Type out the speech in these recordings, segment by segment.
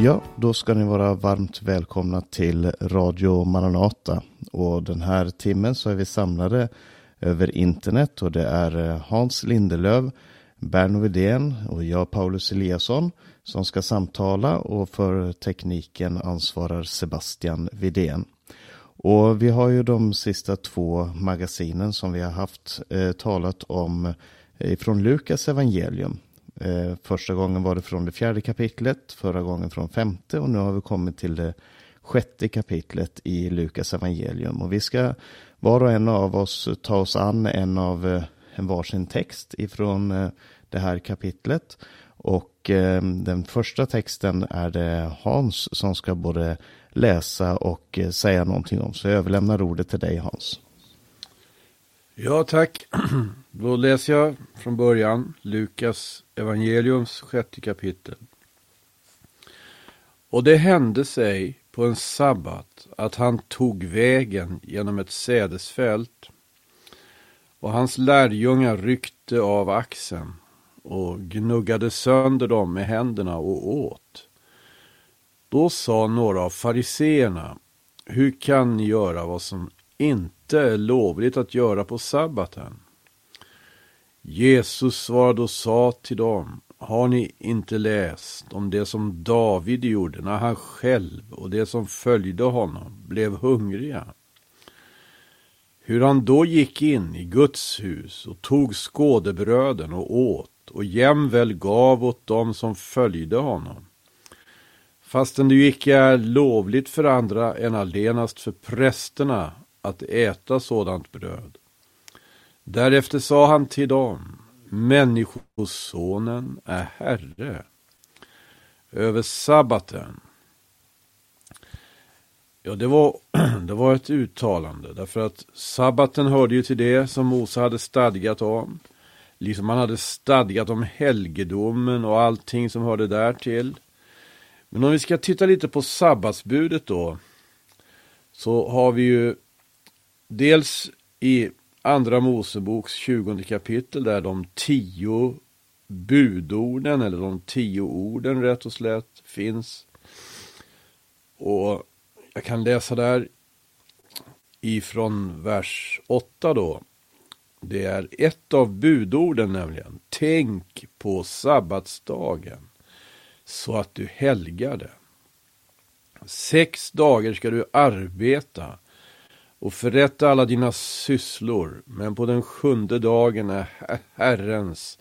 Ja, då ska ni vara varmt välkomna till Radio Maranata. Och den här timmen så är vi samlade över internet och det är eh, Hans Lindelöv, Berno Widén och jag Paulus Eliasson som ska samtala och för tekniken ansvarar Sebastian Widén. Och vi har ju de sista två magasinen som vi har haft eh, talat om eh, från Lukas evangelium. Eh, första gången var det från det fjärde kapitlet, förra gången från femte och nu har vi kommit till det sjätte kapitlet i Lukas evangelium. Och vi ska var och en av oss ta oss an en av eh, en varsin text ifrån eh, det här kapitlet. Och eh, den första texten är det Hans som ska både läsa och eh, säga någonting om. Så jag överlämnar ordet till dig Hans. Ja, tack. Då läser jag från början Lukas evangeliums sjätte kapitel. Och det hände sig på en sabbat att han tog vägen genom ett sädesfält och hans lärjungar ryckte av axeln och gnuggade sönder dem med händerna och åt. Då sa några av fariseerna, hur kan ni göra vad som inte är lovligt att göra på sabbaten? Jesus svarade och sa till dem, har ni inte läst om det som David gjorde när han själv och det som följde honom blev hungriga? Hur han då gick in i Guds hus och tog skådebröden och åt och jämväl gav åt dem som följde honom. Fastän det ju icke är lovligt för andra än allenast för prästerna att äta sådant bröd. Därefter sa han till dem, Människosonen är Herre över sabbaten. Ja, det var, det var ett uttalande därför att sabbaten hörde ju till det som Mose hade stadgat om. Liksom han hade stadgat om helgedomen och allting som hörde där till. Men om vi ska titta lite på sabbatsbudet då. Så har vi ju dels i Andra Moseboks 20 kapitel där de tio budorden, eller de tio orden rätt och slätt, finns. Och jag kan läsa där ifrån vers 8 då. Det är ett av budorden nämligen. Tänk på sabbatsdagen så att du helgar det. Sex dagar ska du arbeta och förrätta alla dina sysslor, men på den sjunde dagen är Herrens,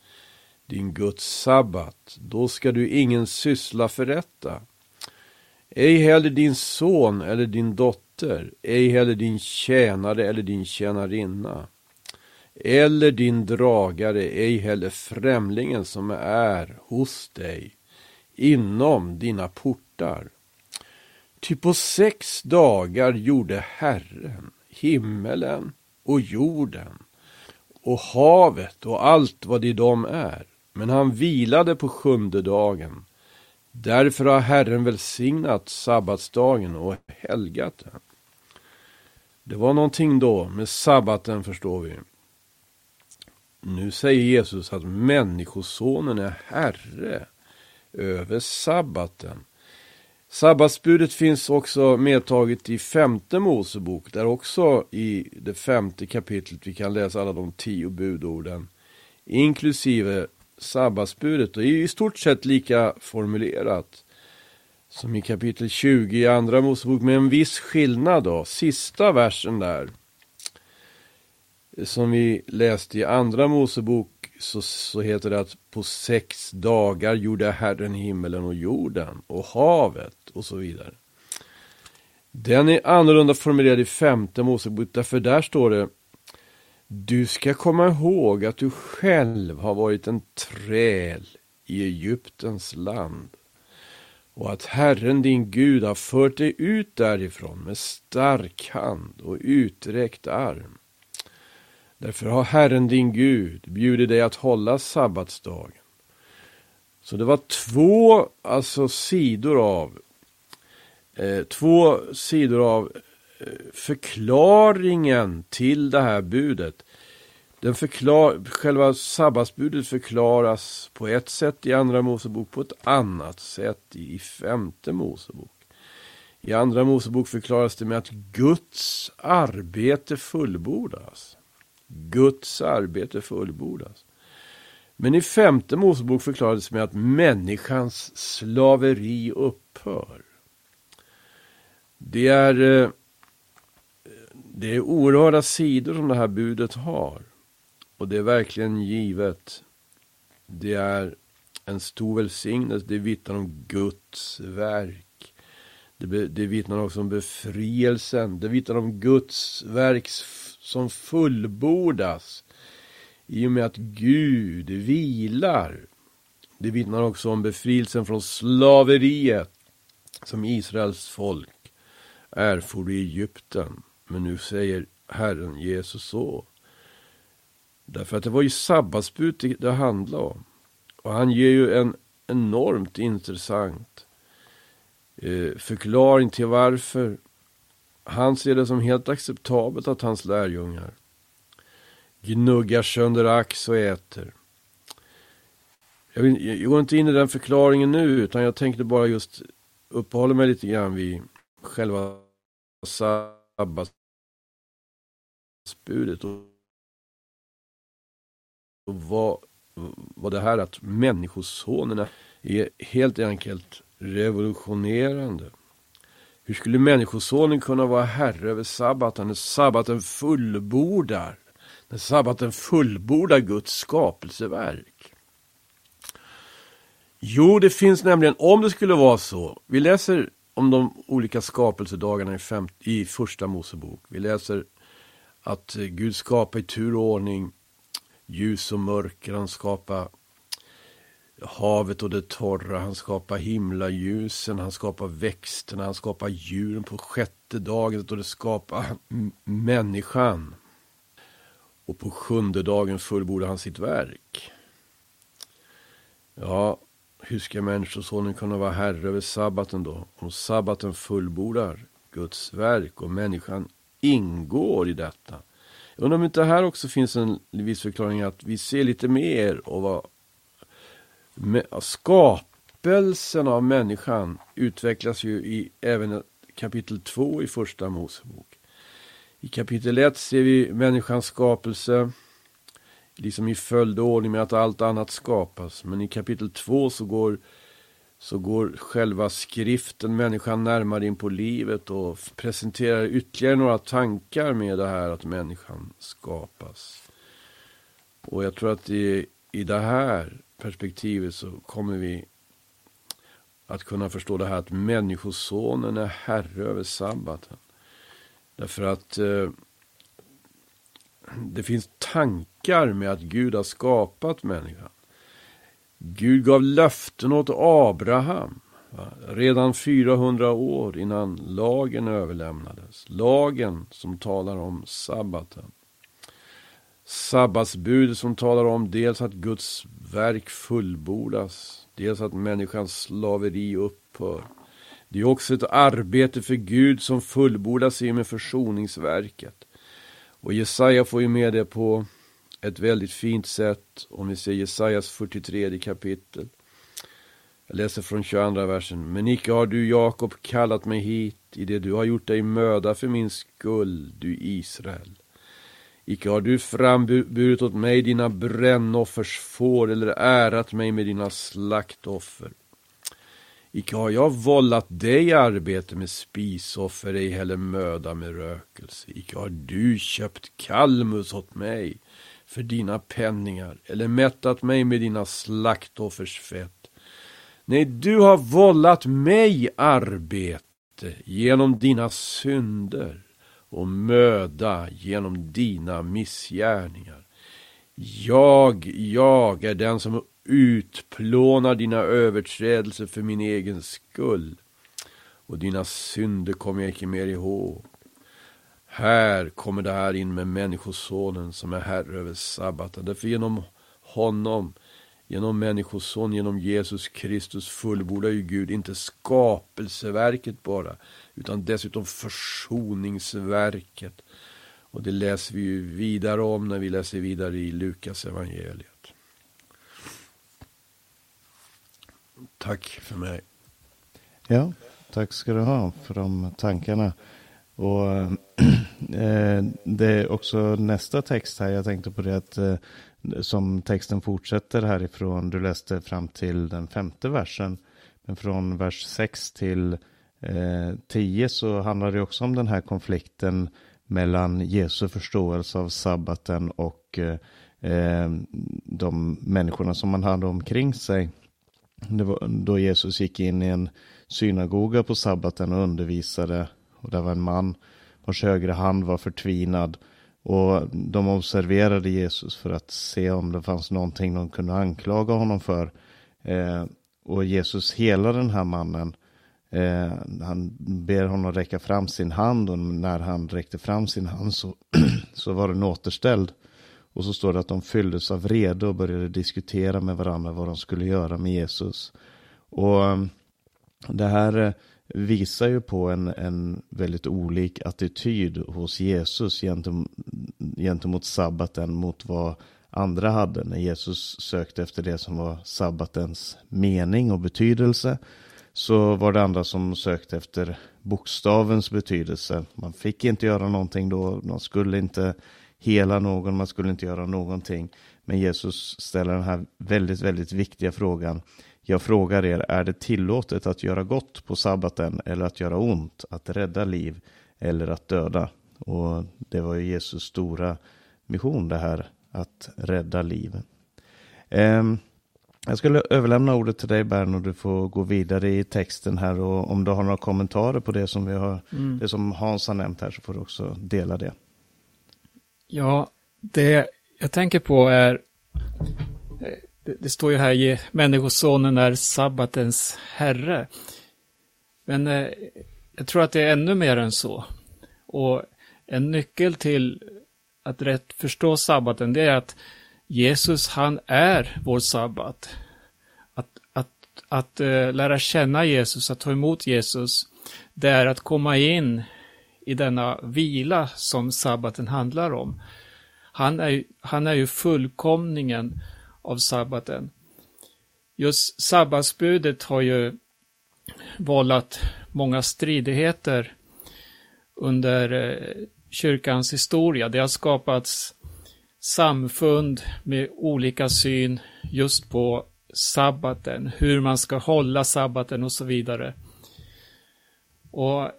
din Guds sabbat. Då ska du ingen syssla förrätta. Ej heller din son eller din dotter, ej heller din tjänare eller din tjänarinna, eller din dragare, ej heller främlingen som är hos dig, inom dina portar. Ty på sex dagar gjorde Herren himmelen och jorden och havet och allt vad i dem är. Men han vilade på sjunde dagen. Därför har Herren välsignat sabbatsdagen och helgat den. Det var någonting då med sabbaten förstår vi. Nu säger Jesus att Människosonen är Herre över sabbaten. Sabbatsbudet finns också medtaget i femte Mosebok, där också i det femte kapitlet vi kan läsa alla de tio budorden, inklusive sabbatsbudet. Det är i stort sett lika formulerat som i kapitel 20 i andra Mosebok, med en viss skillnad då. Sista versen där, som vi läste i andra Mosebok så, så heter det att på sex dagar gjorde Herren himmelen och jorden och havet och så vidare. Den är annorlunda formulerad i femte Mosebok därför där står det Du ska komma ihåg att du själv har varit en träl i Egyptens land och att Herren din Gud har fört dig ut därifrån med stark hand och uträckt arm. Därför har Herren din Gud bjudit dig att hålla sabbatsdagen. Så det var två alltså sidor av eh, två sidor av eh, förklaringen till det här budet. Den förklar, själva sabbatsbudet förklaras på ett sätt i Andra Mosebok, på ett annat sätt i Femte Mosebok. I Andra Mosebok förklaras det med att Guds arbete fullbordas. Guds arbete fullbordas. Men i Femte Mosebok förklarades det med att människans slaveri upphör. Det är, eh, det är oerhörda sidor som det här budet har. Och det är verkligen givet. Det är en stor välsignelse. Det vittnar om Guds verk. Det, det vittnar också om befrielsen. Det vittnar om Guds verks som fullbordas. I och med att Gud vilar. Det vittnar också om befrielsen från slaveriet som Israels folk erfor i Egypten. Men nu säger Herren Jesus så. Därför att det var ju sabbatsbud det handlade om. Och han ger ju en enormt intressant eh, förklaring till varför han ser det som helt acceptabelt att hans lärjungar gnuggar sönder ax och äter. Jag, vill, jag går inte in i den förklaringen nu utan jag tänkte bara just uppehålla mig lite grann vid själva sabbatsbudet. Och och vad, vad det här att människosonerna är helt enkelt revolutionerande. Hur skulle människosonen kunna vara herre över sabbaten när sabbaten fullbordar? När sabbaten fullbordar Guds skapelseverk. Jo, det finns nämligen, om det skulle vara så. Vi läser om de olika skapelsedagarna i, fem, i första Mosebok. Vi läser att eh, Gud skapar i tur och ordning ljus och mörker. Han skapar havet och det torra. Han skapar himlaljusen. Han skapar växterna. Han skapar djuren på sjätte dagen. Och det skapar människan. Och på sjunde dagen fullbordar han sitt verk. Ja, hur ska Människosonen kunna vara herre över sabbaten då? Om sabbaten fullbordar Guds verk och människan ingår i detta. Jag undrar om inte här också finns en viss förklaring att vi ser lite mer och vad skapelsen av människan utvecklas ju i även kapitel 2 i första Mosebok. I kapitel 1 ser vi människans skapelse liksom i följdordning med att allt annat skapas. Men i kapitel 2 så går så går själva skriften människan närmare in på livet och presenterar ytterligare några tankar med det här att människan skapas. Och jag tror att i, i det här perspektivet så kommer vi att kunna förstå det här att människosonen är herre över sabbaten. Därför att eh, det finns tankar med att Gud har skapat människan. Gud gav löften åt Abraham va? redan 400 år innan lagen överlämnades. Lagen som talar om sabbaten. Sabbatsbudet som talar om dels att Guds verk fullbordas, dels att människans slaveri upphör. Det är också ett arbete för Gud som fullbordas i och med försoningsverket. Och Jesaja får ju med det på ett väldigt fint sätt om vi ser Jesajas 43 kapitel. Jag läser från 22 versen. Men icke har du Jakob kallat mig hit i det du har gjort dig möda för min skull, du Israel. Icke har du framburit åt mig dina brännoffers får eller ärat mig med dina slaktoffer. Icke har jag vållat dig arbete med spisoffer, ej heller möda med rökelse. Icke har du köpt kalmus åt mig för dina penningar eller mättat mig med dina slaktoffers fett. Nej, du har vållat mig arbete genom dina synder och möda genom dina missgärningar. Jag, jag är den som utplånar dina överträdelser för min egen skull och dina synder kommer jag icke mer ihåg. Här kommer det här in med Människosonen som är herre över sabbaten. Därför genom honom, genom Människoson, genom Jesus Kristus fullbordar ju Gud inte skapelseverket bara, utan dessutom försoningsverket. Och det läser vi ju vidare om när vi läser vidare i Lukas evangeliet. Tack för mig. Ja, tack ska du ha för de tankarna. Och eh, det är också nästa text här. Jag tänkte på det att eh, som texten fortsätter härifrån. Du läste fram till den femte versen. Men från vers 6 till eh, så handlar det också om den här konflikten mellan Jesu förståelse av sabbaten och eh, eh, de människorna som man hade omkring sig. Det var då Jesus gick in i en synagoga på sabbaten och undervisade. Och där var en man vars högra hand var förtvinad. Och de observerade Jesus för att se om det fanns någonting de kunde anklaga honom för. Eh, och Jesus helar den här mannen. Eh, han ber honom räcka fram sin hand och när han räckte fram sin hand så, så var den återställd. Och så står det att de fylldes av vrede och började diskutera med varandra vad de skulle göra med Jesus. Och eh, det här eh, visar ju på en, en väldigt olik attityd hos Jesus gentemot, gentemot sabbaten mot vad andra hade när Jesus sökte efter det som var sabbatens mening och betydelse så var det andra som sökte efter bokstavens betydelse. Man fick inte göra någonting då, man skulle inte hela någon, man skulle inte göra någonting. Men Jesus ställer den här väldigt, väldigt viktiga frågan. Jag frågar er, är det tillåtet att göra gott på sabbaten eller att göra ont, att rädda liv eller att döda? Och det var ju Jesus stora mission det här, att rädda liv. Um, jag skulle överlämna ordet till dig Bern och du får gå vidare i texten här och om du har några kommentarer på det som vi har, mm. det som Hans har nämnt här så får du också dela det. Ja, det jag tänker på är, det, det står ju här, människosonen är sabbatens herre. Men eh, jag tror att det är ännu mer än så. Och en nyckel till att rätt förstå sabbaten, det är att Jesus, han är vår sabbat. Att, att, att eh, lära känna Jesus, att ta emot Jesus, det är att komma in i denna vila som sabbaten handlar om. Han är, han är ju fullkomningen av sabbaten. Just sabbatsbudet har ju vållat många stridigheter under eh, kyrkans historia. Det har skapats samfund med olika syn just på sabbaten, hur man ska hålla sabbaten och så vidare. Och eh,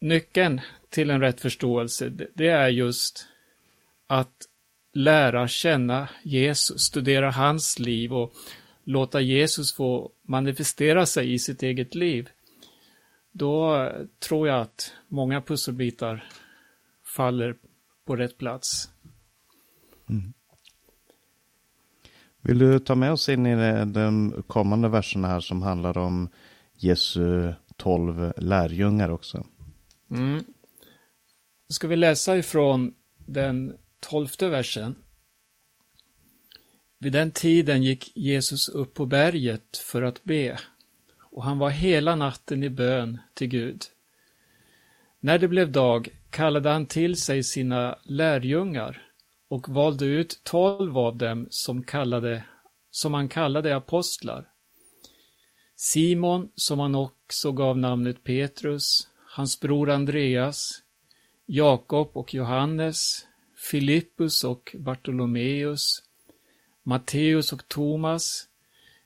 nyckeln till en rätt förståelse, det är just att lära känna Jesus, studera hans liv och låta Jesus få manifestera sig i sitt eget liv. Då tror jag att många pusselbitar faller på rätt plats. Mm. Vill du ta med oss in i den kommande verserna här som handlar om Jesu tolv lärjungar också? Mm. Ska vi läsa ifrån den tolfte versen. Vid den tiden gick Jesus upp på berget för att be och han var hela natten i bön till Gud. När det blev dag kallade han till sig sina lärjungar och valde ut tolv av dem som, kallade, som han kallade apostlar. Simon, som han också gav namnet Petrus, hans bror Andreas, Jakob och Johannes, Filippus och Bartolomeus, Matteus och Thomas,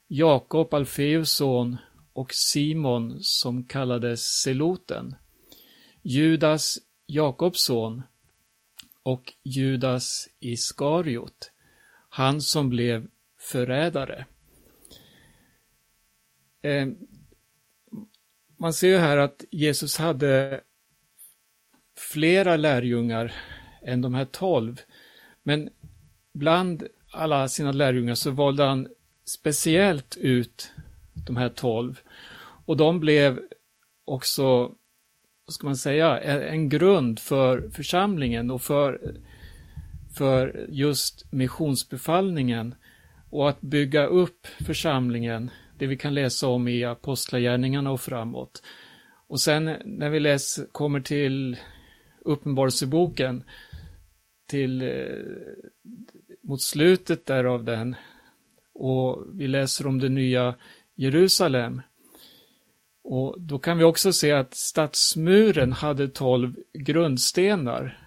Jakob, Alfeus son och Simon som kallades Seloten, Judas, Jakobs son och Judas Iskariot, han som blev förrädare. Eh, man ser ju här att Jesus hade flera lärjungar än de här tolv. Men bland alla sina lärjungar så valde han speciellt ut de här tolv. Och de blev också, vad ska man säga, en grund för församlingen och för, för just missionsbefallningen och att bygga upp församlingen, det vi kan läsa om i Apostlagärningarna och framåt. Och sen när vi läser, kommer till Uppenbarelseboken till eh, mot slutet där av den. Och vi läser om det nya Jerusalem. Och då kan vi också se att stadsmuren hade tolv grundstenar.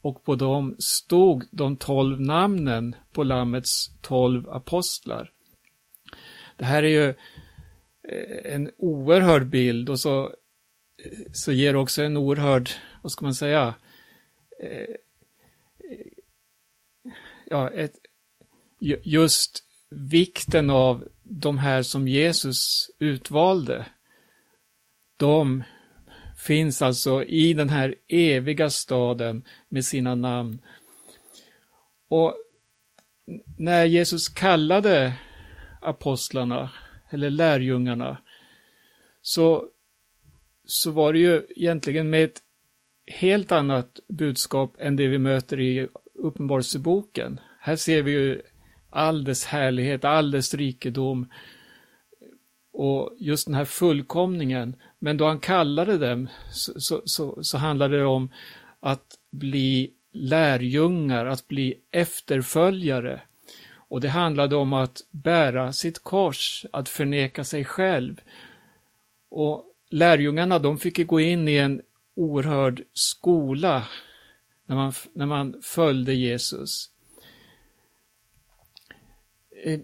Och på dem stod de tolv namnen på Lammets tolv apostlar. Det här är ju eh, en oerhörd bild och så, eh, så ger också en oerhörd, vad ska man säga, eh, ja, ett, just vikten av de här som Jesus utvalde. De finns alltså i den här eviga staden med sina namn. Och när Jesus kallade apostlarna, eller lärjungarna, så, så var det ju egentligen med ett helt annat budskap än det vi möter i Uppenbarelseboken. Här ser vi ju all dess härlighet, all dess rikedom och just den här fullkomningen. Men då han kallade dem så, så, så, så handlade det om att bli lärjungar, att bli efterföljare. Och det handlade om att bära sitt kors, att förneka sig själv. Och lärjungarna, de fick gå in i en oerhörd skola när man, när man följde Jesus. Eh,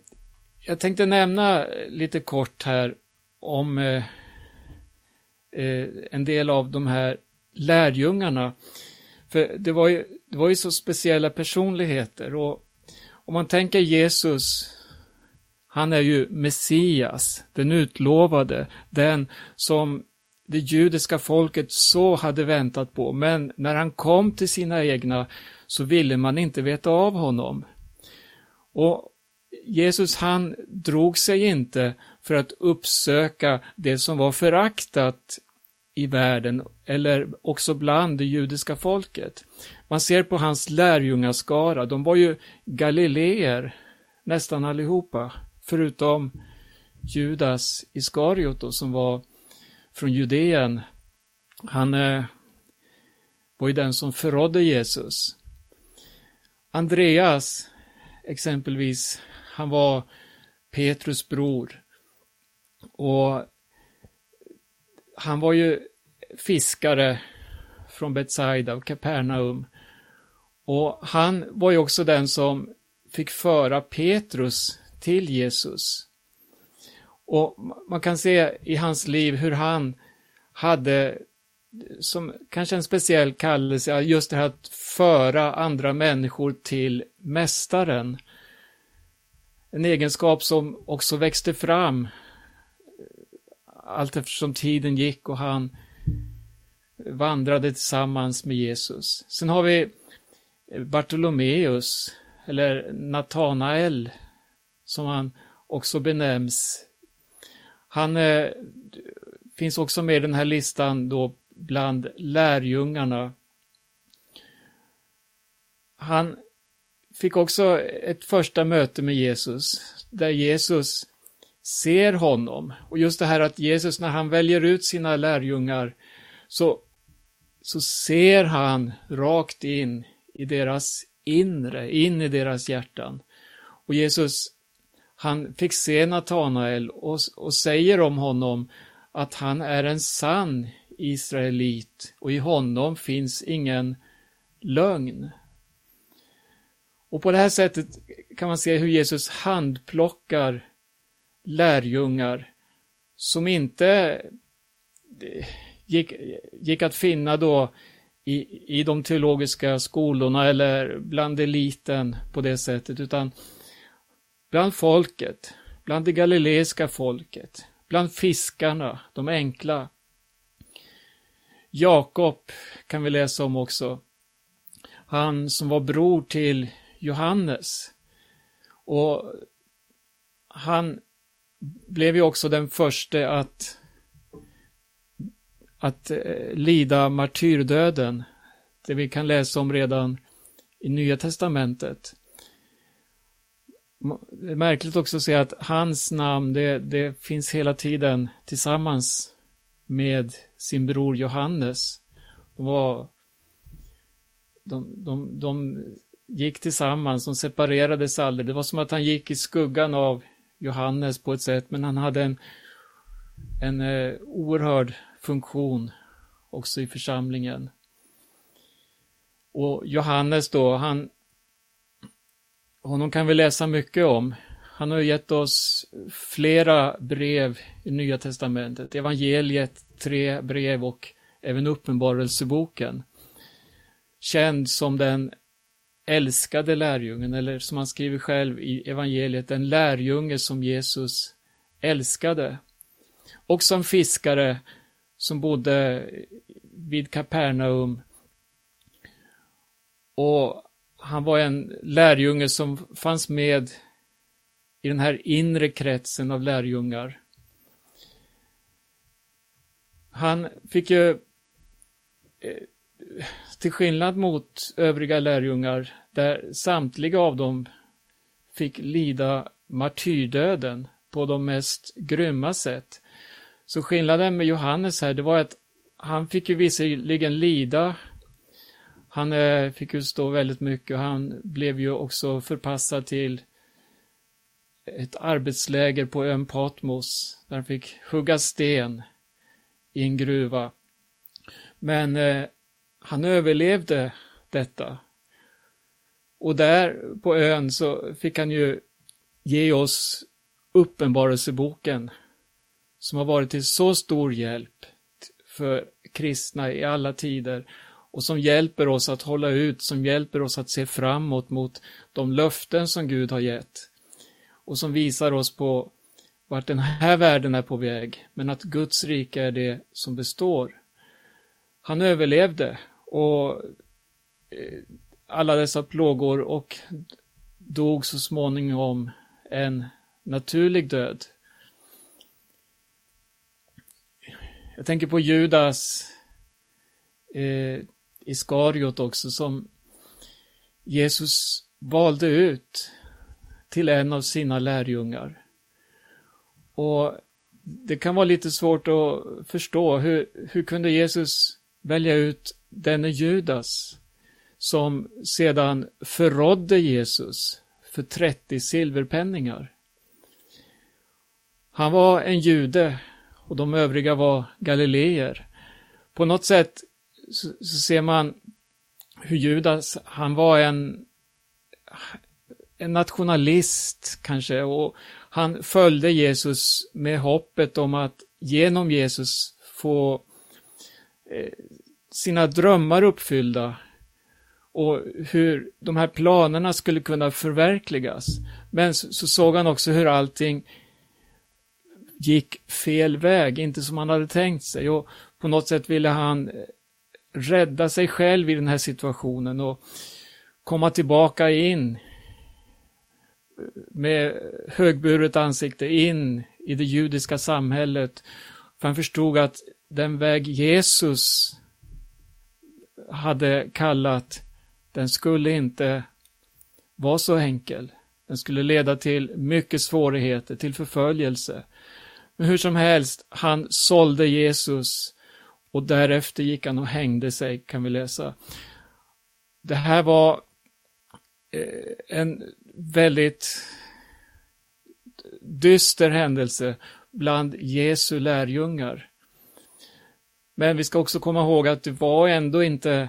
jag tänkte nämna lite kort här om eh, eh, en del av de här lärjungarna. För det var ju, det var ju så speciella personligheter och om man tänker Jesus, han är ju Messias, den utlovade, den som det judiska folket så hade väntat på, men när han kom till sina egna så ville man inte veta av honom. Och Jesus han drog sig inte för att uppsöka det som var föraktat i världen eller också bland det judiska folket. Man ser på hans lärjungaskara, de var ju galileer nästan allihopa, förutom Judas Iskariot då som var från Judeen. Han eh, var ju den som förrådde Jesus. Andreas, exempelvis, han var Petrus bror. Och han var ju fiskare från Betsaida och Kapernaum. Och han var ju också den som fick föra Petrus till Jesus. Och man kan se i hans liv hur han hade som kanske en speciell kallelse, just det här att föra andra människor till Mästaren. En egenskap som också växte fram eh, allt eftersom tiden gick och han vandrade tillsammans med Jesus. Sen har vi eh, Bartolomeus, eller Natanael, som han också benämns han eh, finns också med i den här listan då bland lärjungarna. Han fick också ett första möte med Jesus, där Jesus ser honom. Och just det här att Jesus, när han väljer ut sina lärjungar, så, så ser han rakt in i deras inre, in i deras hjärtan. Och Jesus han fick se Natanael och, och säger om honom att han är en sann israelit och i honom finns ingen lögn. Och på det här sättet kan man se hur Jesus handplockar lärjungar som inte eh, gick, gick att finna då i, i de teologiska skolorna eller bland eliten på det sättet, utan Bland folket, bland det galileiska folket, bland fiskarna, de enkla. Jakob kan vi läsa om också. Han som var bror till Johannes. Och han blev ju också den första att, att eh, lida martyrdöden. Det vi kan läsa om redan i Nya Testamentet märkligt också att se att hans namn, det, det finns hela tiden tillsammans med sin bror Johannes. De var de, de, de gick tillsammans, de separerades aldrig. Det var som att han gick i skuggan av Johannes på ett sätt, men han hade en, en eh, oerhörd funktion också i församlingen. Och Johannes då, han, honom kan vi läsa mycket om. Han har gett oss flera brev i Nya Testamentet, evangeliet, tre brev och även Uppenbarelseboken. Känd som den älskade lärjungen, eller som han skriver själv i evangeliet, den lärjunge som Jesus älskade. Och som fiskare som bodde vid Kapernaum. Och han var en lärjunge som fanns med i den här inre kretsen av lärjungar. Han fick ju, eh, till skillnad mot övriga lärjungar, där samtliga av dem fick lida martyrdöden på de mest grymma sätt. Så skillnaden med Johannes här, det var att han fick ju visserligen lida. Han eh, fick utstå väldigt mycket och han blev ju också förpassad till ett arbetsläger på ön Patmos där han fick hugga sten i en gruva. Men eh, han överlevde detta. Och där på ön så fick han ju ge oss Uppenbarelseboken som har varit till så stor hjälp för kristna i alla tider och som hjälper oss att hålla ut, som hjälper oss att se framåt mot de löften som Gud har gett och som visar oss på vart den här världen är på väg, men att Guds rike är det som består. Han överlevde och eh, alla dessa plågor och dog så småningom en naturlig död. Jag tänker på Judas eh, Iskariot också som Jesus valde ut till en av sina lärjungar. Och det kan vara lite svårt att förstå hur, hur kunde Jesus välja ut denne Judas som sedan förrådde Jesus för 30 silverpenningar. Han var en jude och de övriga var galileer. På något sätt så, så ser man hur Judas, han var en, en nationalist kanske och han följde Jesus med hoppet om att genom Jesus få eh, sina drömmar uppfyllda och hur de här planerna skulle kunna förverkligas. Men så, så såg han också hur allting gick fel väg, inte som han hade tänkt sig. Och på något sätt ville han eh, rädda sig själv i den här situationen och komma tillbaka in med högburet ansikte in i det judiska samhället. För han förstod att den väg Jesus hade kallat, den skulle inte vara så enkel. Den skulle leda till mycket svårigheter, till förföljelse. Men hur som helst, han sålde Jesus och därefter gick han och hängde sig, kan vi läsa. Det här var eh, en väldigt dyster händelse bland Jesu lärjungar. Men vi ska också komma ihåg att det var ändå inte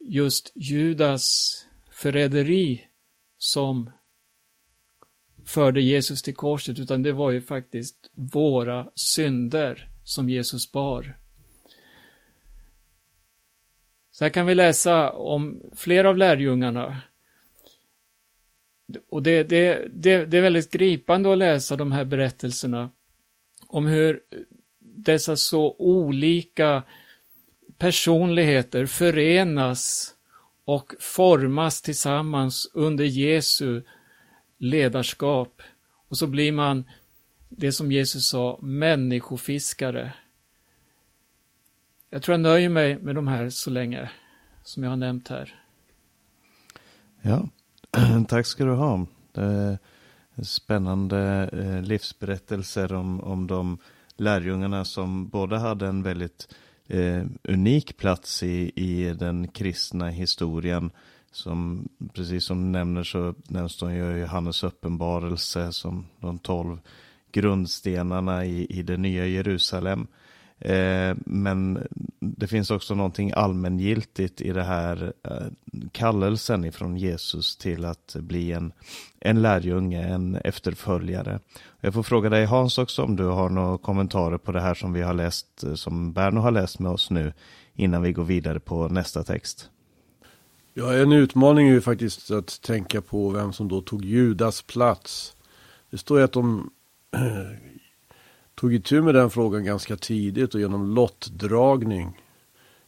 just Judas förräderi som förde Jesus till korset, utan det var ju faktiskt våra synder som Jesus bar. Så här kan vi läsa om flera av lärjungarna. Och det, det, det, det är väldigt gripande att läsa de här berättelserna om hur dessa så olika personligheter förenas och formas tillsammans under Jesu ledarskap. Och så blir man det som Jesus sa, människofiskare. Jag tror jag nöjer mig med de här så länge, som jag har nämnt här. Ja, tack ska du ha. Spännande eh, livsberättelser om, om de lärjungarna som både hade en väldigt eh, unik plats i, i den kristna historien. Som, precis som du nämner så nämns de ju Johannes uppenbarelse som de tolv grundstenarna i, i det nya Jerusalem. Eh, men det finns också någonting allmängiltigt i det här eh, kallelsen ifrån Jesus till att bli en, en lärjunge, en efterföljare. Jag får fråga dig Hans också om du har några kommentarer på det här som vi har läst, eh, som Berno har läst med oss nu, innan vi går vidare på nästa text. Ja, en utmaning är ju faktiskt att tänka på vem som då tog Judas plats. Det står ju att de tog itu med den frågan ganska tidigt och genom lottdragning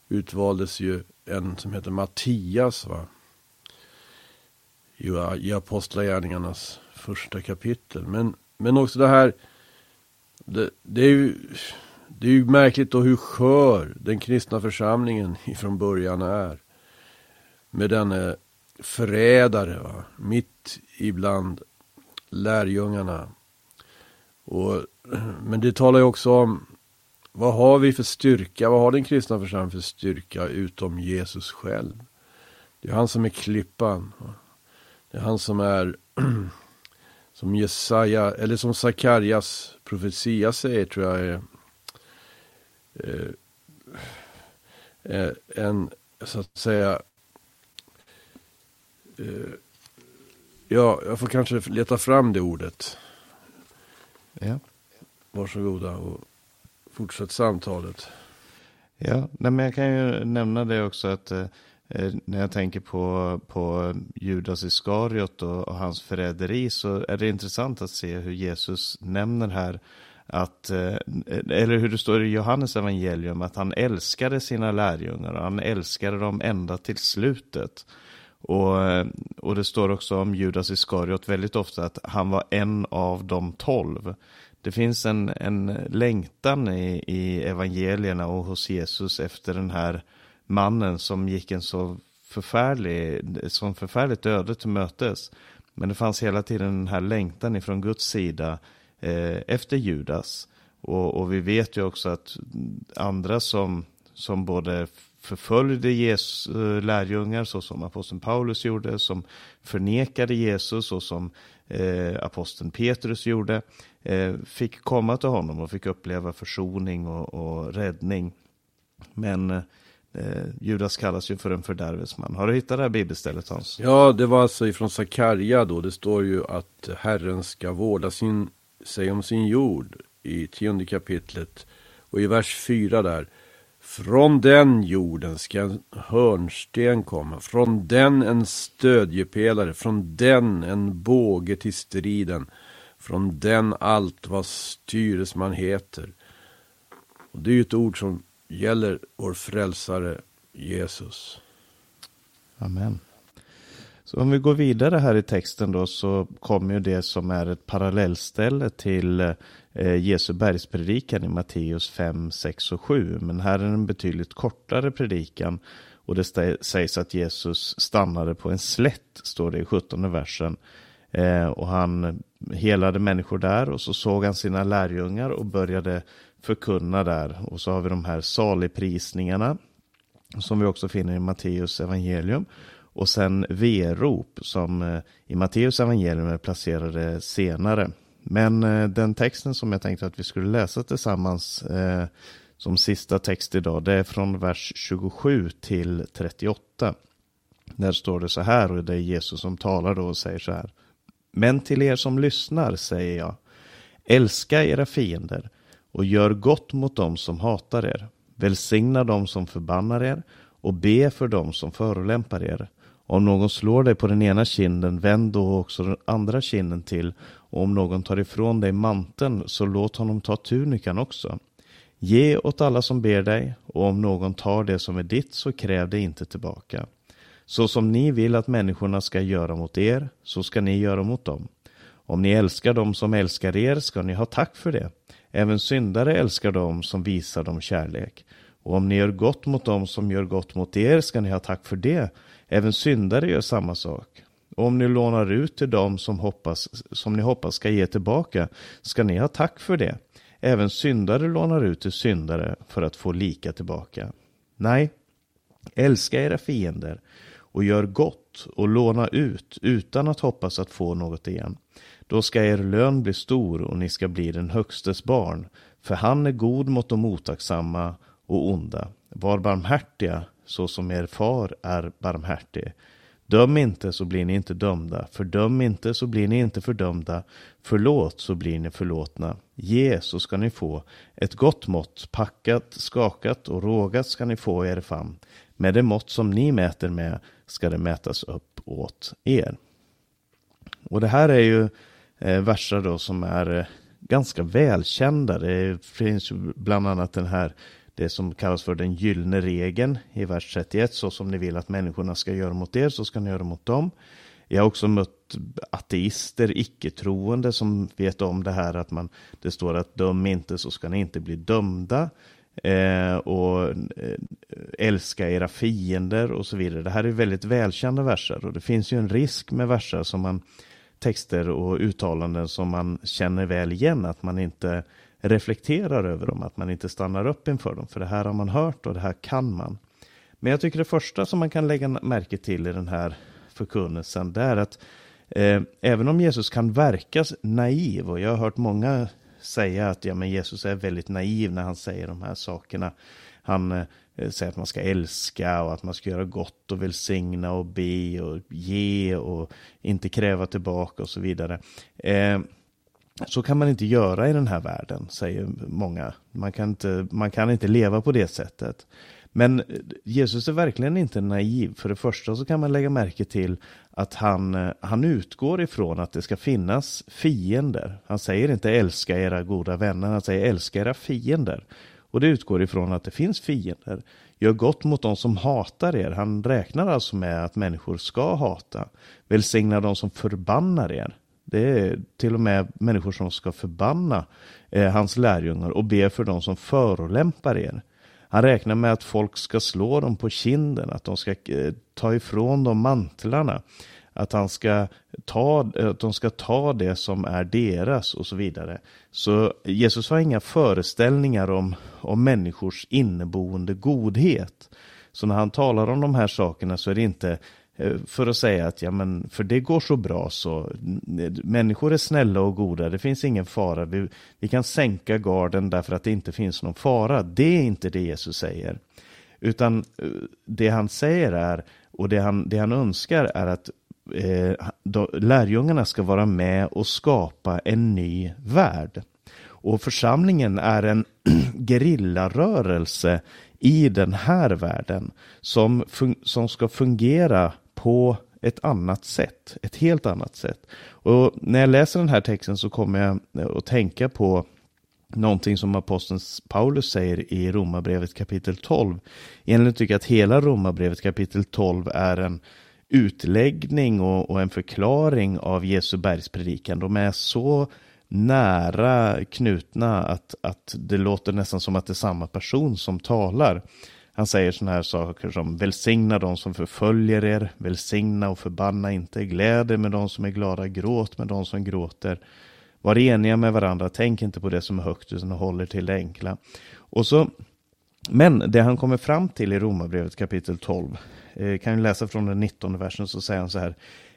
utvaldes ju en som heter Mattias va? i Apostlagärningarnas första kapitel. Men, men också det här, det, det, är ju, det är ju märkligt då hur skör den kristna församlingen ifrån början är. Med denne eh, förrädare va? mitt ibland lärjungarna. Och, men det talar ju också om vad har vi för styrka? Vad har den kristna församlingen för styrka utom Jesus själv? Det är han som är klippan. Det är han som är som Jesaja, eller som Sakarias profetia säger tror jag är eh, eh, en, så att säga, eh, ja, jag får kanske leta fram det ordet. Ja. Varsågoda och fortsätt samtalet. Ja, men jag kan ju nämna det också att eh, när jag tänker på, på Judas Iskariot och, och, hans förräderi så är det intressant att se hur Jesus nämner här att, eh, eller hur det står i Johannes evangelium, att han älskade sina lärjungar och han älskade dem ända till slutet. Och, eh, och det står också om Judas Iskariot väldigt ofta att han var en av de tolv. Det finns en, en längtan i, i evangelierna och hos Jesus efter den här mannen som gick en så förfärlig, som förfärligt öde till mötes. Men det fanns hela tiden den här längtan ifrån Guds sida eh, efter Judas. Och, och, vi vet ju också att andra som, som både förföljde Jesus, eh, lärjungar så som aposteln Paulus gjorde, som förnekade Jesus så som eh, aposteln Petrus gjorde, eh, fick komma till honom och fick uppleva försoning och, och räddning. Men eh, eh Judas kallas ju för en fördärvesman. Har du hittat det här bibelstället Hans? Ja, det var alltså ifrån Sakarja då. Det står ju att Herren ska vårda sin, sig om sin jord i tionde kapitlet. Och i vers fyra där. Från den jorden ska en hörnsten komma, från den en stödjepelare, från den en båge till striden, från den allt vad styresman heter. Och det är ju ett ord som gäller vår frälsare Jesus. Amen. Så om vi går vidare här i texten då så kommer ju det som är ett parallellställe till eh, Jesu bergspredikan i Matteus 5, 6 och 7. Men här är en betydligt kortare predikan och det sägs att Jesus stannade på en slätt, står det i 17 versen. Eh, och han helade människor där och så såg han sina lärjungar och började förkunna där. Och så har vi de här saligprisningarna som vi också finner i Matteus evangelium. Och sen V-rop som eh, i Matteus evangelium är placerade senare. Men eh, den texten som jag tänkte att vi skulle läsa tillsammans eh, som sista text idag, det är från vers 27 till 38. Där står det så här, och det är Jesus som talar då och säger så här. Men till er som lyssnar säger jag, älska era fiender och gör gott mot dem som hatar er. Välsigna dem som förbannar er och be för dem som förolämpar er. Om någon slår dig på den ena kinden, vänd då också den andra kinden till. Och om någon tar ifrån dig manteln, så låt honom ta tunikan också. Ge åt alla som ber dig, och om någon tar det som är ditt, så kräv det inte tillbaka. Så som ni vill att människorna ska göra mot er, så ska ni göra mot dem. Om ni älskar dem som älskar er, ska ni ha tack för det. Även syndare älskar dem som visar dem kärlek. Och om ni gör gott mot dem som gör gott mot er, ska ni ha tack för det. Även syndare gör samma sak. Och om ni lånar ut till dem som, hoppas, som ni hoppas ska ge tillbaka ska ni ha tack för det. Även syndare lånar ut till syndare för att få lika tillbaka. Nej, älska era fiender och gör gott och låna ut utan att hoppas att få något igen. Då ska er lön bli stor och ni ska bli den högstes barn, för han är god mot de otacksamma och onda. Var barmhärtiga så som er far är barmhärtig. Döm inte så blir ni inte dömda. Fördöm inte så blir ni inte fördömda. Förlåt så blir ni förlåtna. Ge så ska ni få. Ett gott mått, packat, skakat och rågat ska ni få i er famn. Med det mått som ni mäter med ska det mätas upp åt er. Och det här är ju eh, verser då som är eh, ganska välkända. Det finns ju bland annat den här det som kallas för den gyllene regeln i vers 31. Så som ni vill att människorna ska göra mot er så ska ni göra mot dem. Jag har också mött ateister, icke-troende som vet om det här att man, det står att döm inte så ska ni inte bli dömda. Eh, och eh, älska era fiender och så vidare. Det här är väldigt välkända verser och det finns ju en risk med verser som man texter och uttalanden som man känner väl igen att man inte reflekterar över dem, att man inte stannar upp inför dem. För det här har man hört och det här kan man. Men jag tycker det första som man kan lägga märke till i den här förkunnelsen, det är att eh, även om Jesus kan verka naiv, och jag har hört många säga att ja, men Jesus är väldigt naiv när han säger de här sakerna. Han eh, säger att man ska älska och att man ska göra gott och välsigna och be och ge och inte kräva tillbaka och så vidare. Eh, så kan man inte göra i den här världen, säger många. Man kan inte, man kan inte leva på det sättet. Men Jesus är verkligen inte naiv. För det första så kan man lägga märke till att han, han utgår ifrån att det ska finnas fiender. Han säger inte älska era goda vänner, han säger älska era fiender. Och det utgår ifrån att det finns fiender. Gör gott mot de som hatar er. Han räknar alltså med att människor ska hata. Välsigna de som förbannar er. Det är till och med människor som ska förbanna eh, hans lärjungar och be för dem som förolämpar er. Han räknar med att folk ska slå dem på kinden, att de ska eh, ta ifrån dem mantlarna, att, han ska ta, eh, att de ska ta det som är deras och så vidare. Så Jesus har inga föreställningar om, om människors inneboende godhet. Så när han talar om de här sakerna så är det inte Eh, för att säga att ja, men för det går så bra så människor är snälla och goda, det finns ingen fara. Vi, vi kan sänka garden därför att det inte finns någon fara. Det är inte det Jesus säger. Utan eh, det han säger är, och det han, det han önskar är att eh, då, lärjungarna ska vara med och skapa en ny värld. Och församlingen är en gerillarörelse i den här världen som, som ska fungera på ett annat sätt, ett helt annat sätt. Och när jag läser den här texten så kommer jag eh, att tänka på någonting som aposteln Paulus säger i Romarbrevet kapitel 12. Egentligen tycker jag att hela Romarbrevet kapitel 12 är en utläggning och, och en förklaring av Jesu bergspredikan. De är så nära knutna att, att det låter nästan som att det är samma person som talar. Han säger sådana här saker som välsigna de som förföljer er, välsigna och förbanna inte, gläd er med de som är glada, gråt med de som gråter. Var eniga med varandra, tänk inte på det som är högt utan håller till det enkla. Och så, men det han kommer fram till i Romarbrevet kapitel 12, eh, kan ju läsa från den 19 versen, så säger han så här.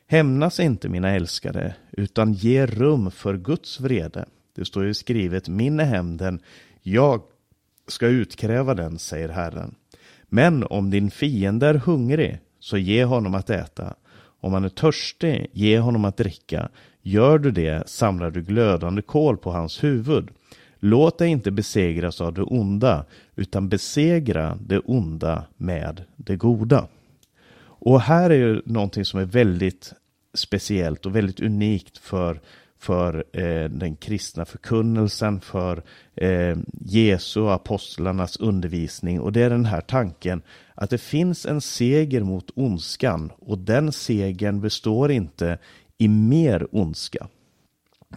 Hämnas inte mina älskade, utan ge rum för Guds vrede. Det står ju skrivet, min är hämnden, jag ska utkräva den, säger Herren. Men om din fiende är hungrig, så ge honom att äta. Om han är törstig, ge honom att dricka. Gör du det samlar du glödande kol på hans huvud. Låt dig inte besegras av det onda, utan besegra det onda med det goda. Och här är ju någonting som är väldigt speciellt och väldigt unikt för för eh, den kristna förkunnelsen, för eh, Jesu och apostlarnas undervisning. Och det är den här tanken att det finns en seger mot ondskan och den segern består inte i mer ondska.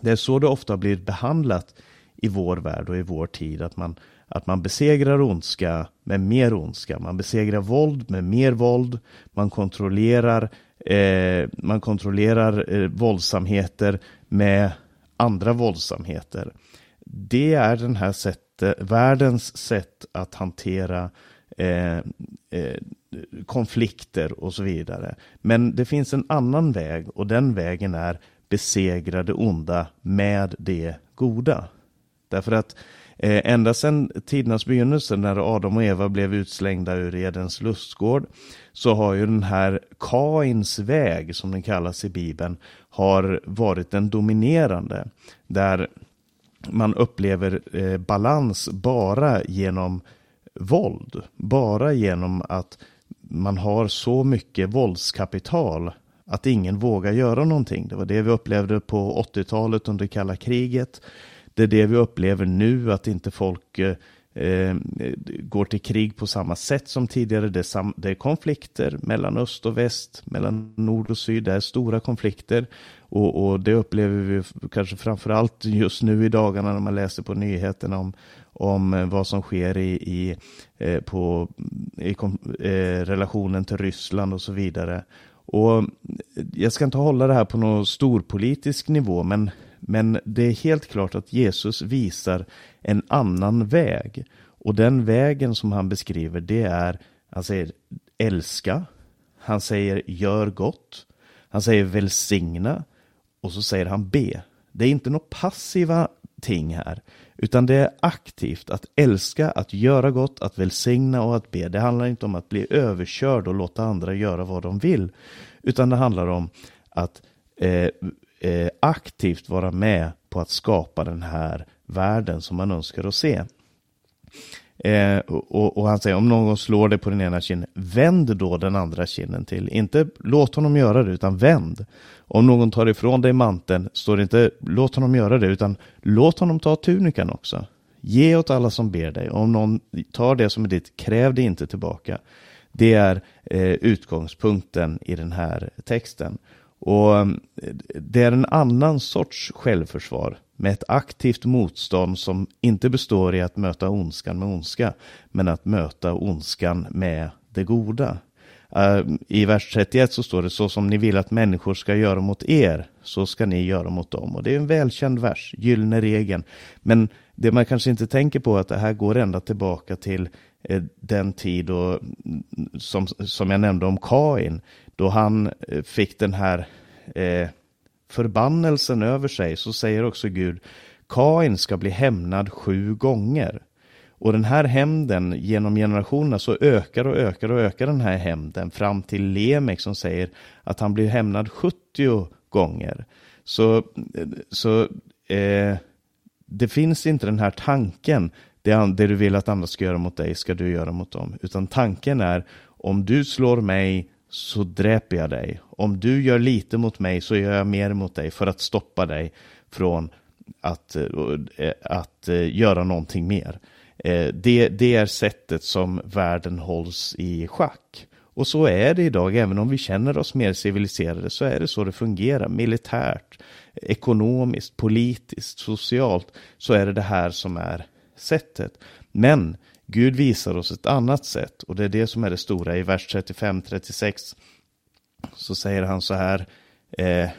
Det är så det ofta blir behandlat i vår värld och i vår tid, att man, att man besegrar ondska med mer ondska. Man besegrar våld med mer våld. Man kontrollerar, eh, man kontrollerar eh, våldsamheter med andra våldsamheter. det är den här sättet, eh, världens sätt att hantera eh, eh, konflikter och så vidare. Men det finns en annan väg och den vägen är besegra det onda med det goda. Därför att eh, ända sedan tidernas begynnelse när Adam och Eva blev utslängda ur Edens lustgård så har ju den här Kains väg som den kallas i Bibeln har varit den dominerande. Där man upplever eh, balans bara genom våld. Bara genom att man har så mycket våldskapital att ingen vågar göra någonting. Det var det vi upplevde på 80-talet under kalla kriget. Det är det vi upplever nu, att inte folk eh, eh, går till krig på samma sätt som tidigare. Det är, sam det är, konflikter mellan öst och väst, mellan nord och syd. Det är stora konflikter. Och, och det upplever vi kanske framför allt just nu i dagarna när man läser på nyheterna om, om eh, vad som sker i, i, eh, på, i eh, relationen till Ryssland och så vidare. Och eh, jag ska inte hålla det här på någon storpolitisk nivå, men, men det är helt klart att Jesus visar en annan väg. Och den vägen som han beskriver, det är, han säger älska, han säger gör gott, han säger välsigna och så säger han be. Det är inte några passiva ting här, utan det är aktivt att älska, att göra gott, att välsigna och att be. Det handlar inte om att bli överkörd och låta andra göra vad de vill, utan det handlar om att eh, eh, aktivt vara med på att skapa den här världen som man önskar att se. Eh, och, och, han säger om någon slår dig på den ena kinden, vänd då den andra kinden till. Inte låt honom göra det, utan vänd. Om någon tar ifrån dig manteln, står det inte låt honom göra det, utan låt honom ta tunikan också. Ge åt alla som ber dig. Om någon tar det som är ditt, kräv det inte tillbaka. Det är eh, utgångspunkten i den här texten. Och eh, det är en annan sorts självförsvar med ett aktivt motstånd som inte består i att möta ondskan med ondska, men att möta ondskan med det goda. Eh, I vers 31 så står det så som ni vill att människor ska göra mot er, så ska ni göra mot dem. Och det är en välkänd vers, gyllene regeln. Men det man kanske inte tänker på är att det här går ända tillbaka till eh, den tid då, mm, som, som jag nämnde om Kain, då han eh, fick den här eh, förbannelsen över sig så säger också Gud Kain ska bli hämnad sju gånger. Och den här hämnden genom generationerna så ökar och ökar och ökar den här hämnden fram till Lemek som säger att han blir hämnad 70 gånger. Så, så eh, det finns inte den här tanken, det, det du vill att andra ska göra mot dig ska du göra mot dem. Utan tanken är, om du slår mig så dräper jag dig. Om du gör lite mot mig så gör jag mer mot dig för att stoppa dig från att, eh, att eh, göra någonting mer. Eh, det, det är sättet som världen hålls i schack. Och så är det idag, även om vi känner oss mer civiliserade, så är det så det fungerar. Militärt, ekonomiskt, politiskt, socialt, så är det det här som är sättet. Men Gud visar oss ett annat sätt och det är det som är det stora. I vers 35-36 så säger han så här. Eh,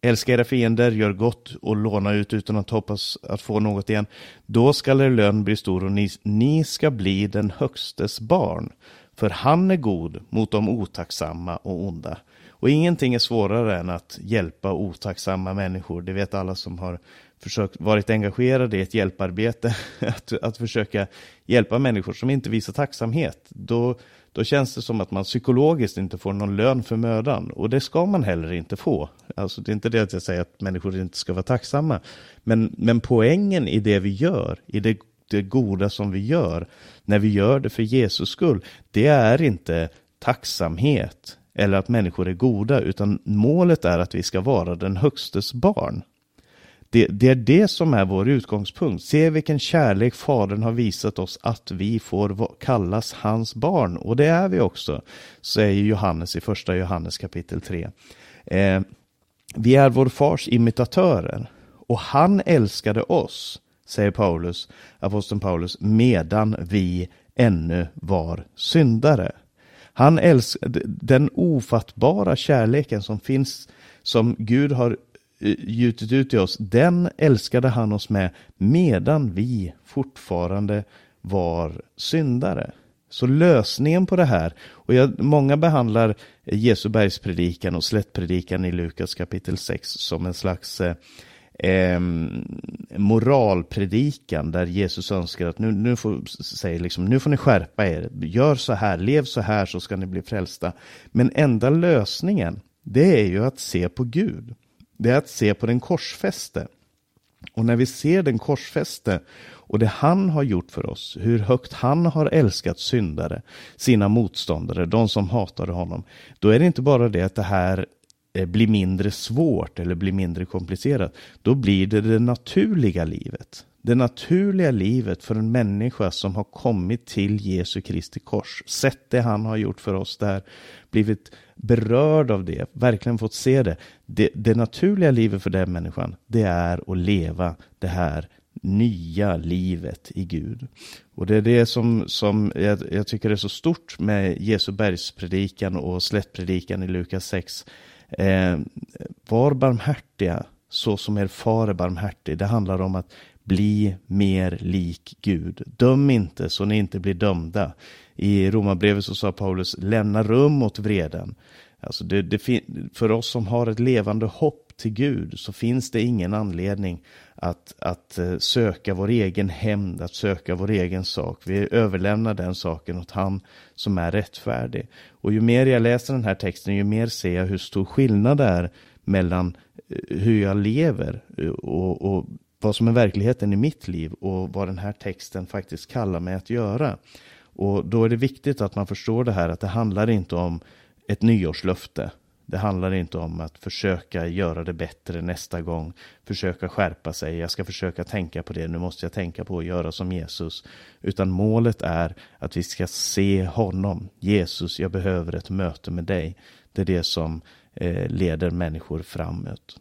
Älska era fiender, gör gott och låna ut utan att hoppas att få något igen. Då skall er lön bli stor och ni, ni ska bli den högstes barn. För han är god mot de otacksamma och onda. Och ingenting är svårare än att hjälpa otacksamma människor. Det vet alla som har försökt, varit engagerade i ett hjälparbete. Att, att försöka hjälpa människor som inte visar tacksamhet. Då, då känns det som att man psykologiskt inte får någon lön för mödan. Och det ska man heller inte få. Alltså det är inte det att jag säger att människor inte ska vara tacksamma. Men, men poängen i det vi gör, i det, det goda som vi gör, när vi gör det för Jesus skull, det är inte tacksamhet eller att människor är goda, utan målet är att vi ska vara den högstes barn. Det, det, är det som är vår utgångspunkt. Se vilken kärlek Fadern har visat oss att vi får kallas hans barn. Och det är vi också, säger Johannes i första Johannes kapitel 3. Eh, vi är vår fars imitatörer. Och han älskade oss, säger Paulus, aposteln Paulus, medan vi ännu var syndare. Han älskar den ofattbara kärleken som finns, som Gud har Eh, gjutit ut i oss, den älskade han oss med medan vi fortfarande var syndare. Så lösningen på det här, och jag, många behandlar Jesu bergspredikan och slättpredikan i Lukas kapitel 6 som en slags eh, moralpredikan där Jesus önskar att nu, nu, får, säger liksom, nu får ni skärpa er, gör så här, lev så här så ska ni bli frälsta. Men enda lösningen, det är ju att se på Gud. Det är att se på den korsfäste. Och när vi ser den korsfäste och det han har gjort för oss, hur högt han har älskat syndare, sina motståndare, de som hatade honom, då är det inte bara det att det här eh, blir mindre svårt eller blir mindre komplicerat. Då blir det det naturliga livet. Det naturliga livet för en människa som har kommit till Jesu Kristi kors, sett det han har gjort för oss där, blivit berörd av det, verkligen fått se det. Det, det naturliga livet för den människan, det är att leva det här nya livet i Gud. Och det är det som, som jag, jag tycker är så stort med Jesu bergspredikan och slättpredikan i Lukas 6. Eh, var barmhärtiga så som er far är barmhärtig. Det handlar om att bli mer lik Gud. Döm inte så ni inte blir dömda. I Romarbrevet så sa Paulus, lämna rum åt vreden. Alltså det, det, för oss som har ett levande hopp till Gud så finns det ingen anledning att, att eh, söka vår egen hämnd, att söka vår egen sak. Vi överlämnar den saken åt han som är rättfärdig. Och ju mer jag läser den här texten, ju mer ser jag hur stor skillnad det är mellan eh, hur jag lever eh, och, och vad som är verkligheten i mitt liv och vad den här texten faktiskt kallar mig att göra. Och då är det viktigt att man förstår det här att det handlar inte om ett nyårslöfte. Det handlar inte om att försöka göra det bättre nästa gång, försöka skärpa sig, jag ska försöka tänka på det, nu måste jag tänka på att göra som Jesus. Utan målet är att vi ska se honom. Jesus, jag behöver ett möte med dig. Det är det som eh, leder människor framåt.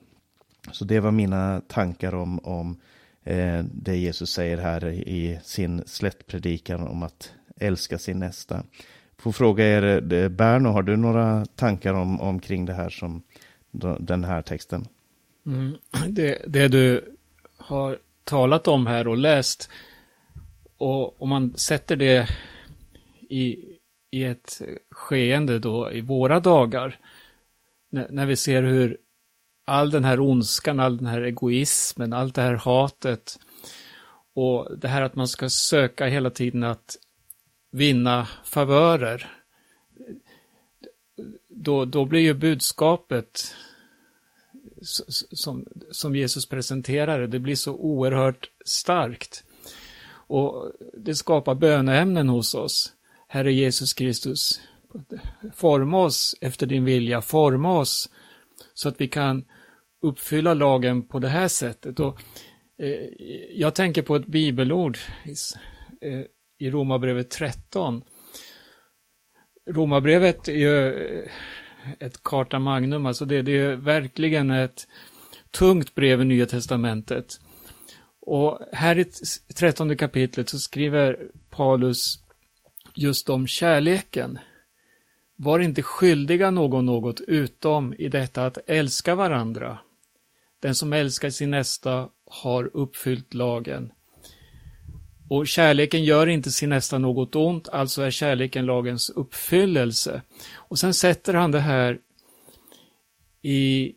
Så det var mina tankar om, om eh, det Jesus säger här i sin slättpredikan om att älska sin nästa får fråga er, eh, Berno, har du några tankar om, omkring det här som den här texten? Mm, det, det du har talat om här och läst, och om man sätter det i, i ett skeende då i våra dagar, när, när vi ser hur all den här ondskan, all den här egoismen, allt det här hatet och det här att man ska söka hela tiden att vinna favörer, då, då blir ju budskapet som, som Jesus presenterar det blir så oerhört starkt. Och det skapar böneämnen hos oss. Herre Jesus Kristus, forma oss efter din vilja, forma oss så att vi kan uppfylla lagen på det här sättet. Och, eh, jag tänker på ett bibelord eh, i Romarbrevet 13. Romarbrevet är ju eh, ett karta magnum, alltså det, det är verkligen ett tungt brev i Nya Testamentet. Och här i 13 kapitlet så skriver Paulus just om kärleken. Var inte skyldiga någon något utom i detta att älska varandra. Den som älskar sin nästa har uppfyllt lagen. Och kärleken gör inte sin nästa något ont, alltså är kärleken lagens uppfyllelse. Och sen sätter han det här i,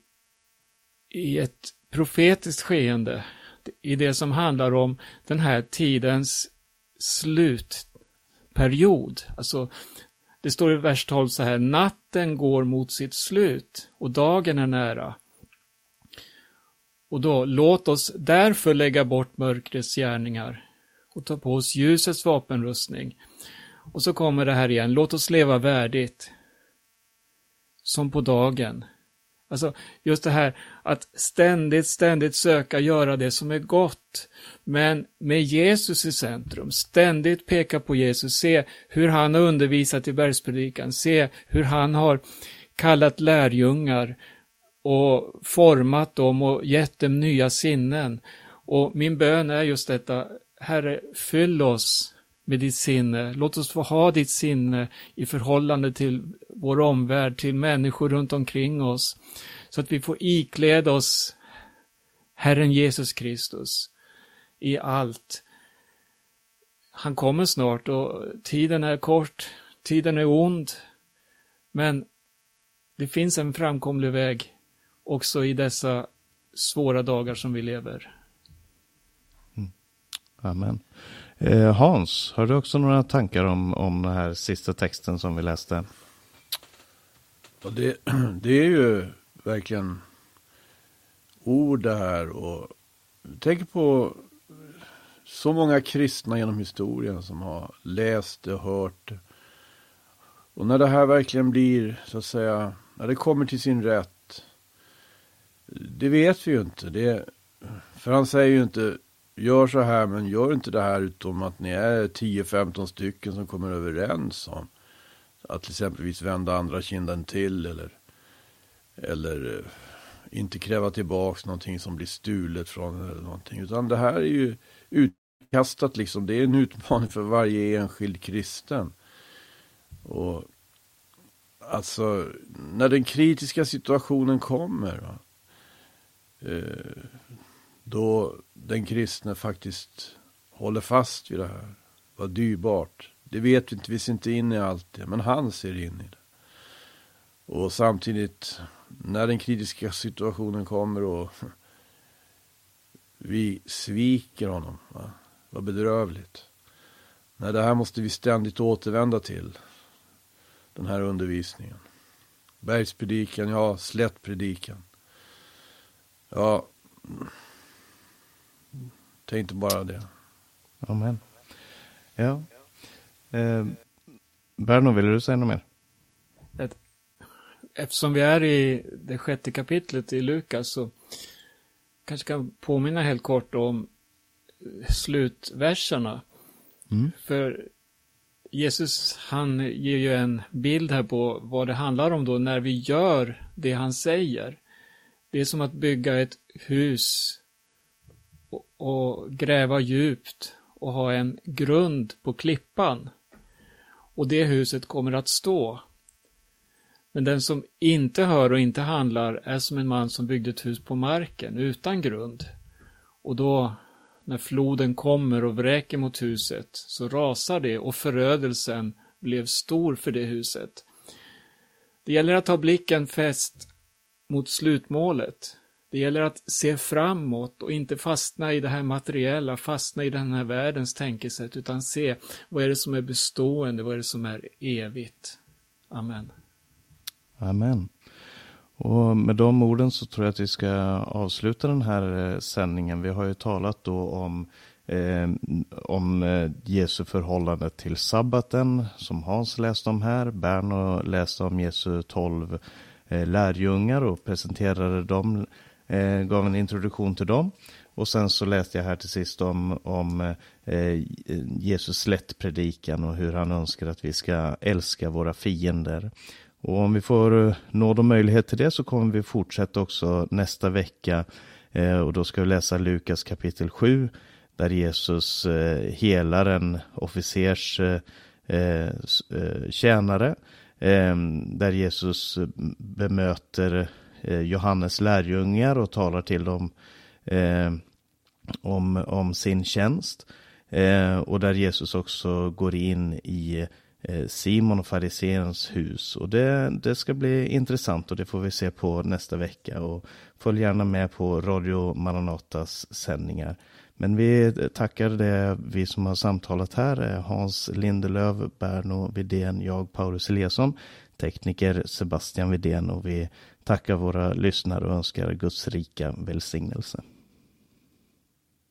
i ett profetiskt skeende, i det som handlar om den här tidens slutperiod. Alltså, det står i vers 12 så här, natten går mot sitt slut och dagen är nära. Och då, låt oss därför lägga bort mörkrets gärningar och ta på oss ljusets vapenrustning. Och så kommer det här igen, låt oss leva värdigt. Som på dagen. Alltså, just det här att ständigt, ständigt söka göra det som är gott, men med Jesus i centrum. Ständigt peka på Jesus, se hur han har undervisat i bergspredikan, se hur han har kallat lärjungar och format dem och gett dem nya sinnen. Och min bön är just detta, Herre, fyll oss med ditt sinne. Låt oss få ha ditt sinne i förhållande till vår omvärld, till människor runt omkring oss. Så att vi får ikläda oss Herren Jesus Kristus i allt. Han kommer snart och tiden är kort, tiden är ond, men det finns en framkomlig väg också i dessa svåra dagar som vi lever. Amen. Eh, Hans, har du också några tankar om, om den här sista texten som vi läste? Ja, det, det är ju verkligen ord det här och tänk på så många kristna genom historien som har läst det och hört det. Och när det här verkligen blir, så att säga, när det kommer till sin rätt. Det vet vi ju inte. Det, för han säger ju inte, gör så här men gör inte det här utom att ni är 10-15 stycken som kommer överens om. Att till exempelvis vända andra kinden till eller, eller eh, inte kräva tillbaks någonting som blir stulet från eller någonting. Utan det här är ju utkastat liksom. Det är en utmaning för varje enskild kristen. Och alltså, när den kritiska situationen kommer. Va, eh, då den kristne faktiskt håller fast vid det här. Vad dyrbart. Det vet vi inte, vi ser inte in i allt det, men han ser in i det. Och samtidigt, när den kritiska situationen kommer och vi sviker honom. Va? Vad bedrövligt. Nej, det här måste vi ständigt återvända till. Den här undervisningen. Bergspredikan, ja, slättpredikan. Ja, tänkte bara det. Amen. Ja. Eh, Berno, vill du säga något mer? Eftersom vi är i det sjätte kapitlet i Lukas så kanske kan påminna helt kort om slutverserna. Mm. För Jesus, han ger ju en bild här på vad det handlar om då när vi gör det han säger. Det är som att bygga ett hus och, gräva djupt och ha en grund på klippan. Och det huset kommer att stå. Men den som inte hör och inte handlar är som en man som byggde ett hus på marken utan grund. Och då, när floden kommer och vräker mot huset, så rasar det och förödelsen blev stor för det huset. Det gäller att ha blicken fäst mot slutmålet. Det gäller att se framåt och inte fastna i det här materiella, fastna i den här världens tänkesätt, utan se vad är det som är bestående, vad är det som är evigt. Amen. Amen. Och med de orden så tror jag att vi ska avsluta den här eh, sändningen. Vi har ju talat då om, eh, om eh, Jesu förhållande till sabbaten som Hans läste om här. Berno läste om Jesu tolv eh, lärjungar och presenterade dem, eh, gav en introduktion till dem. Och sen så läste jag här till sist om, om eh, Jesus slättpredikan och hur han önskar att vi ska älska våra fiender. Och om vi får eh, nåd och möjlighet till det så kommer vi fortsätta också nästa vecka. Eh, och då ska vi läsa Lukas kapitel 7 där Jesus eh, helar en officers eh, eh, eh, tjänare. Ehm, där Jesus bemöter Eh, Johannes lärjungar och talar till dem eh, om, om sin tjänst. Eh, och där Jesus också går in i Eh, Simon och fariséernas hus. Och det, det ska bli intressant och det får vi se på nästa vecka. Och följ gärna med på Radio Maranatas sändningar. Men vi tackar det vi som har samtalat här. Hans Lindelöf, Berno Vidén, jag Paulus Eliasson, tekniker Sebastian Vidén och vi tackar våra lyssnare och önskar Guds rika välsignelse.